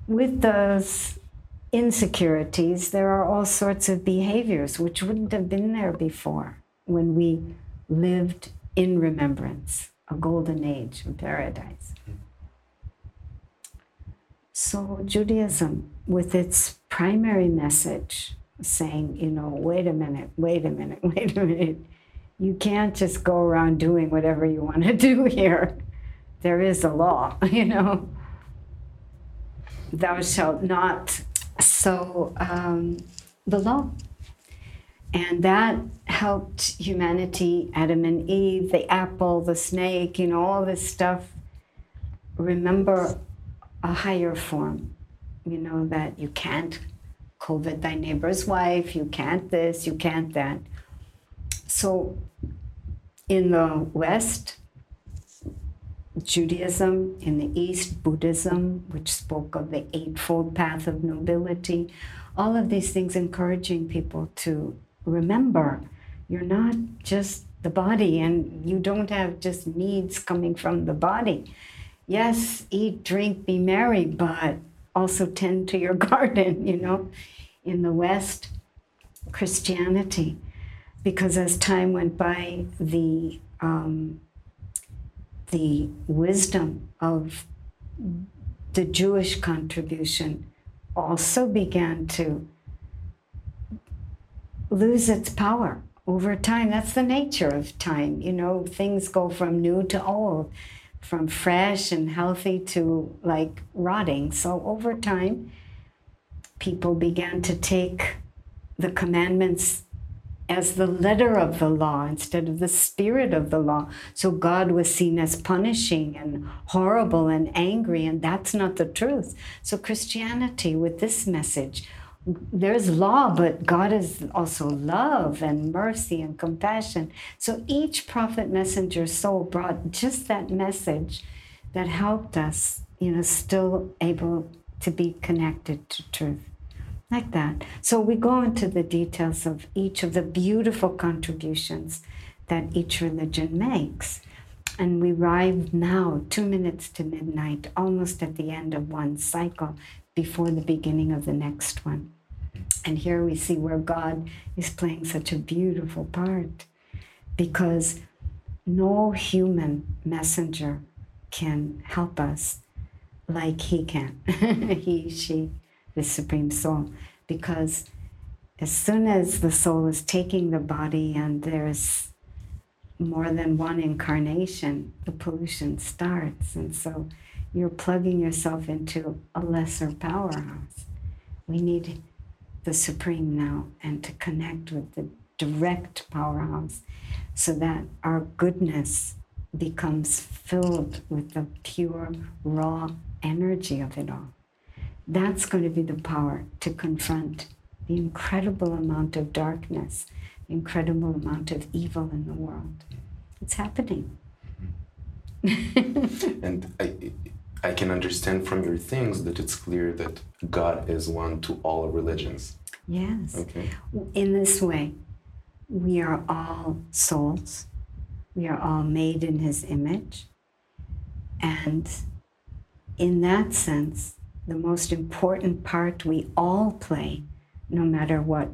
with those insecurities, there are all sorts of behaviors which wouldn't have been there before when we lived in remembrance, a golden age in paradise. So, Judaism, with its primary message, saying, you know, wait a minute, wait a minute, wait a minute. You can't just go around doing whatever you want to do here. There is a law, you know. Thou shalt not. So, um, the law. And that helped humanity, Adam and Eve, the apple, the snake, you know, all this stuff. Remember a higher form, you know, that you can't covet thy neighbor's wife, you can't this, you can't that. So in the West, Judaism, in the East, Buddhism, which spoke of the Eightfold Path of Nobility, all of these things encouraging people to remember you're not just the body and you don't have just needs coming from the body. Yes, eat, drink, be merry, but also tend to your garden, you know, in the West, Christianity. Because as time went by, the, um, the wisdom of the Jewish contribution also began to lose its power over time. That's the nature of time. You know, things go from new to old from fresh and healthy to like rotting. So over time, people began to take the commandments as the letter of the law instead of the spirit of the law. So God was seen as punishing and horrible and angry, and that's not the truth. So Christianity, with this message, there's law, but God is also love and mercy and compassion. So each prophet, messenger, soul brought just that message that helped us, you know, still able to be connected to truth. Like that. So we go into the details of each of the beautiful contributions that each religion makes. And we arrive now, two minutes to midnight, almost at the end of one cycle before the beginning of the next one. And here we see where God is playing such a beautiful part because no human messenger can help us like he can. he, she, the Supreme Soul. Because as soon as the soul is taking the body and there's more than one incarnation, the pollution starts. And so you're plugging yourself into a lesser powerhouse. We need the Supreme now and to connect with the direct powerhouse so that our goodness becomes filled with the pure, raw energy of it all. That's going to be the power to confront the incredible amount of darkness, the incredible amount of evil in the world. It's happening. Mm-hmm. and I, I can understand from your things that it's clear that God is one to all religions. Yes. Okay. In this way, we are all souls We are all made in his image. And in that sense, the most important part we all play, no matter what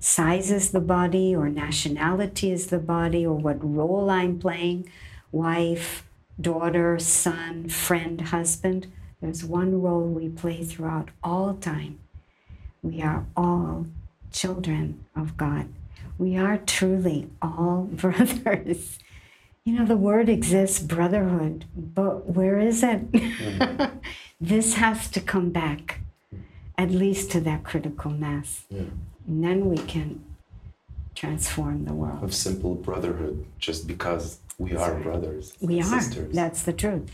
size is the body or nationality is the body or what role I'm playing wife, daughter, son, friend, husband. There's one role we play throughout all time. We are all children of God. We are truly all brothers. You know, the word exists, brotherhood, but where is it? Mm. this has to come back, at least to that critical mass. Yeah. And then we can transform the world. Of simple brotherhood, just because we are brothers. We are. Sisters. That's the truth.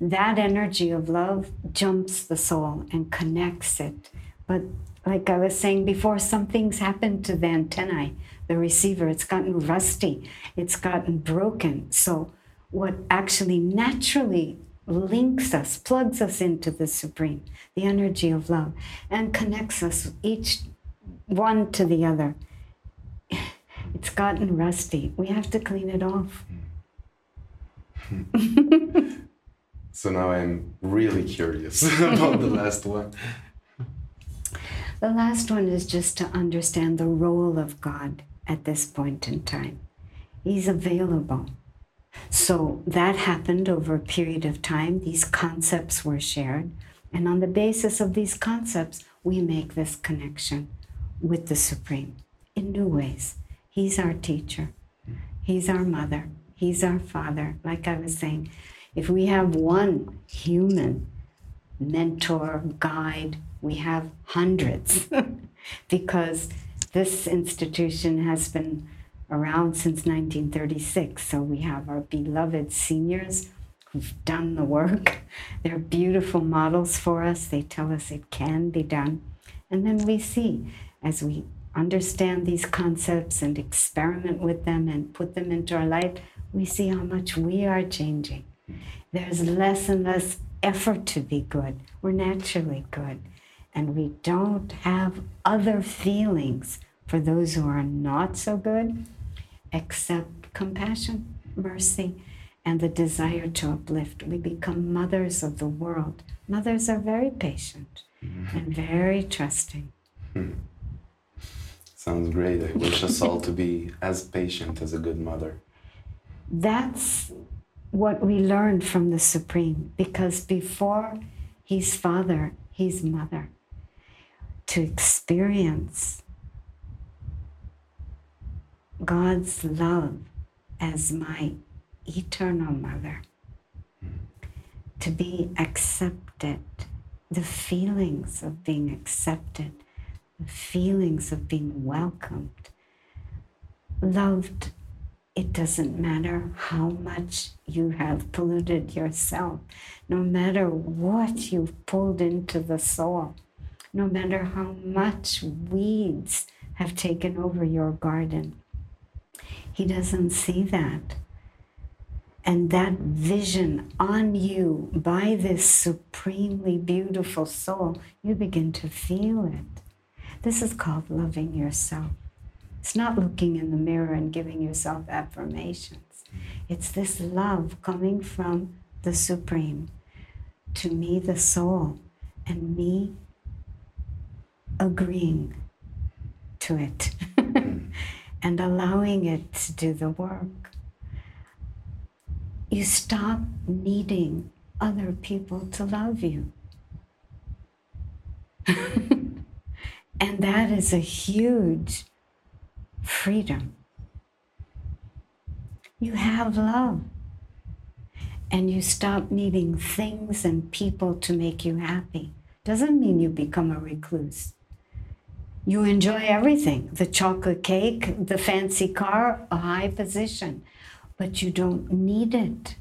That energy of love jumps the soul and connects it. But like I was saying before, something's happened to the antennae, the receiver. It's gotten rusty, it's gotten broken. So, what actually naturally links us, plugs us into the Supreme, the energy of love, and connects us each one to the other. It's gotten rusty. We have to clean it off. so now I'm really curious about the last one. The last one is just to understand the role of God at this point in time. He's available. So that happened over a period of time. These concepts were shared. And on the basis of these concepts, we make this connection with the Supreme in new ways. He's our teacher, He's our mother, He's our father. Like I was saying, if we have one human mentor, guide, we have hundreds because this institution has been around since 1936. So we have our beloved seniors who've done the work. They're beautiful models for us. They tell us it can be done. And then we see as we understand these concepts and experiment with them and put them into our life, we see how much we are changing. There's less and less effort to be good. We're naturally good. And we don't have other feelings for those who are not so good except compassion, mercy, and the desire to uplift. We become mothers of the world. Mothers are very patient mm-hmm. and very trusting. Hmm. Sounds great. I wish us all to be as patient as a good mother. That's what we learned from the Supreme, because before He's Father, He's Mother. To experience God's love as my eternal mother, to be accepted, the feelings of being accepted the feelings of being welcomed, loved. It doesn't matter how much you have polluted yourself, no matter what you've pulled into the soul, no matter how much weeds have taken over your garden. He doesn't see that. And that vision on you by this supremely beautiful soul, you begin to feel it. This is called loving yourself. It's not looking in the mirror and giving yourself affirmations. It's this love coming from the Supreme to me, the soul, and me agreeing to it and allowing it to do the work. You stop needing other people to love you. And that is a huge freedom. You have love. And you stop needing things and people to make you happy. Doesn't mean you become a recluse. You enjoy everything the chocolate cake, the fancy car, a high position, but you don't need it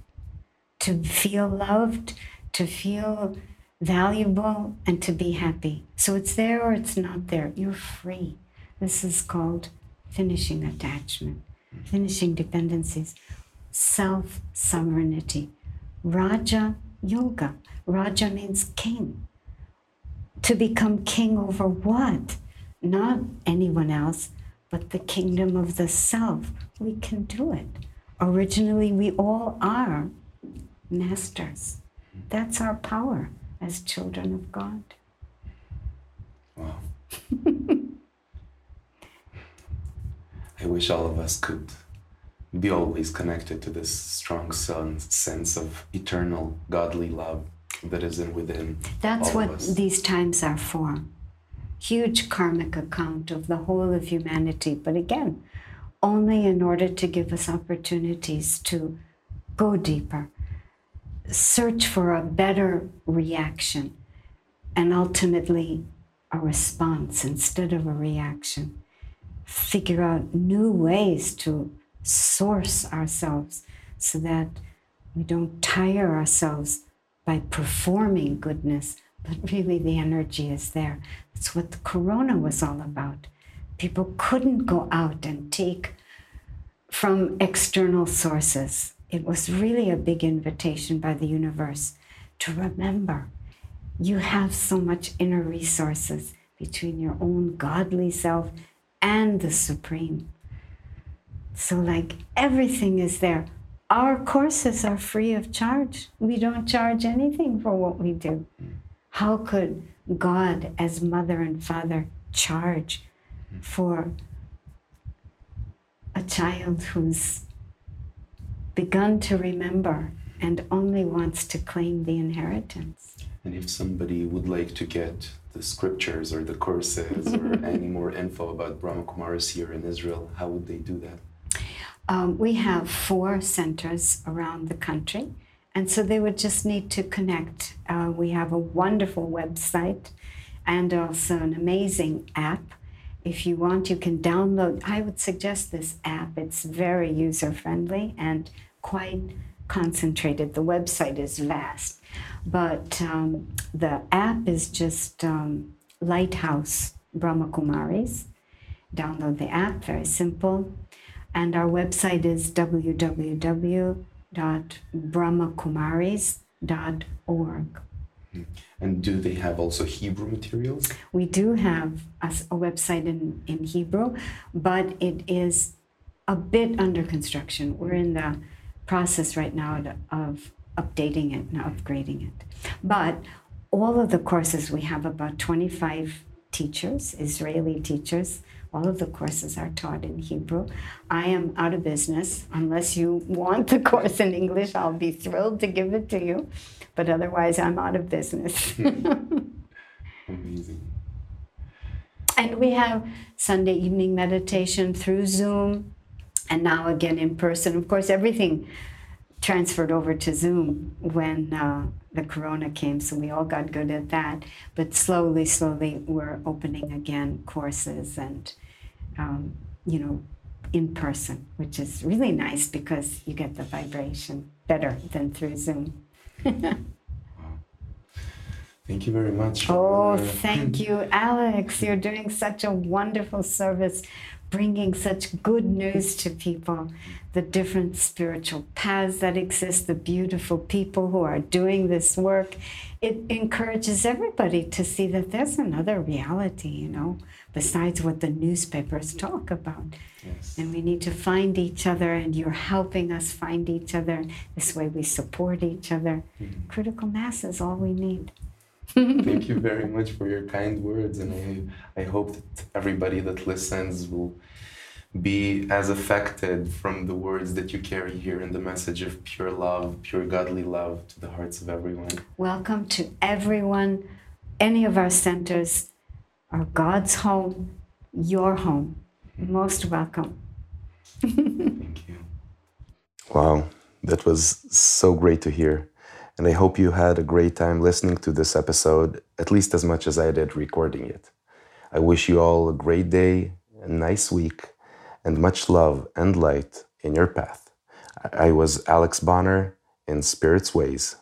to feel loved, to feel valuable and to be happy. So it's there or it's not there. You're free. This is called finishing attachment, finishing dependencies, self sovereignty. Raja Yoga. Raja means king. To become king over what? Not anyone else, but the kingdom of the self. We can do it. Originally, we all are masters. That's our power as children of God. Wow. I wish all of us could be always connected to this strong sense of eternal godly love that is in within. That's what these times are for. Huge karmic account of the whole of humanity, but again, only in order to give us opportunities to go deeper, search for a better reaction, and ultimately a response instead of a reaction. Figure out new ways to source ourselves so that we don't tire ourselves by performing goodness, but really the energy is there. That's what the corona was all about. People couldn't go out and take from external sources. It was really a big invitation by the universe to remember you have so much inner resources between your own godly self and the Supreme. So, like everything is there. Our courses are free of charge. We don't charge anything for what we do. How could God, as mother and father, charge for a child who's begun to remember and only wants to claim the inheritance? And if somebody would like to get the scriptures or the courses or any more info about Brahma Kumaris here in Israel, how would they do that? Um, we have four centers around the country, and so they would just need to connect. Uh, we have a wonderful website and also an amazing app. If you want, you can download. I would suggest this app. It's very user friendly and quite concentrated. The website is vast, but um, the app is just um, Lighthouse Brahma Kumaris. Download the app, very simple. And our website is www.brahmakumaris.org. Hmm. And do they have also Hebrew materials? We do have a, a website in, in Hebrew, but it is a bit under construction. We're in the process right now of updating it and upgrading it. But all of the courses, we have about 25 teachers, Israeli teachers, all of the courses are taught in Hebrew. I am out of business. Unless you want the course in English, I'll be thrilled to give it to you. But otherwise, I'm out of business. Amazing. And we have Sunday evening meditation through Zoom and now again in person. Of course, everything transferred over to Zoom when uh, the corona came, so we all got good at that. But slowly, slowly, we're opening again courses and um, you know, in person, which is really nice because you get the vibration better than through Zoom. Thank you very much. Oh, thank you, Alex. You're doing such a wonderful service, bringing such good news to people the different spiritual paths that exist, the beautiful people who are doing this work. It encourages everybody to see that there's another reality, you know, besides what the newspapers talk about. Yes. And we need to find each other, and you're helping us find each other. This way we support each other. Mm-hmm. Critical mass is all we need. Thank you very much for your kind words, and I, I hope that everybody that listens will be as affected from the words that you carry here and the message of pure love, pure godly love to the hearts of everyone. Welcome to everyone, any of our centers are God's home, your home. Most welcome. Thank you. Wow, that was so great to hear. And I hope you had a great time listening to this episode, at least as much as I did recording it. I wish you all a great day, a nice week, and much love and light in your path. I was Alex Bonner in Spirit's Ways.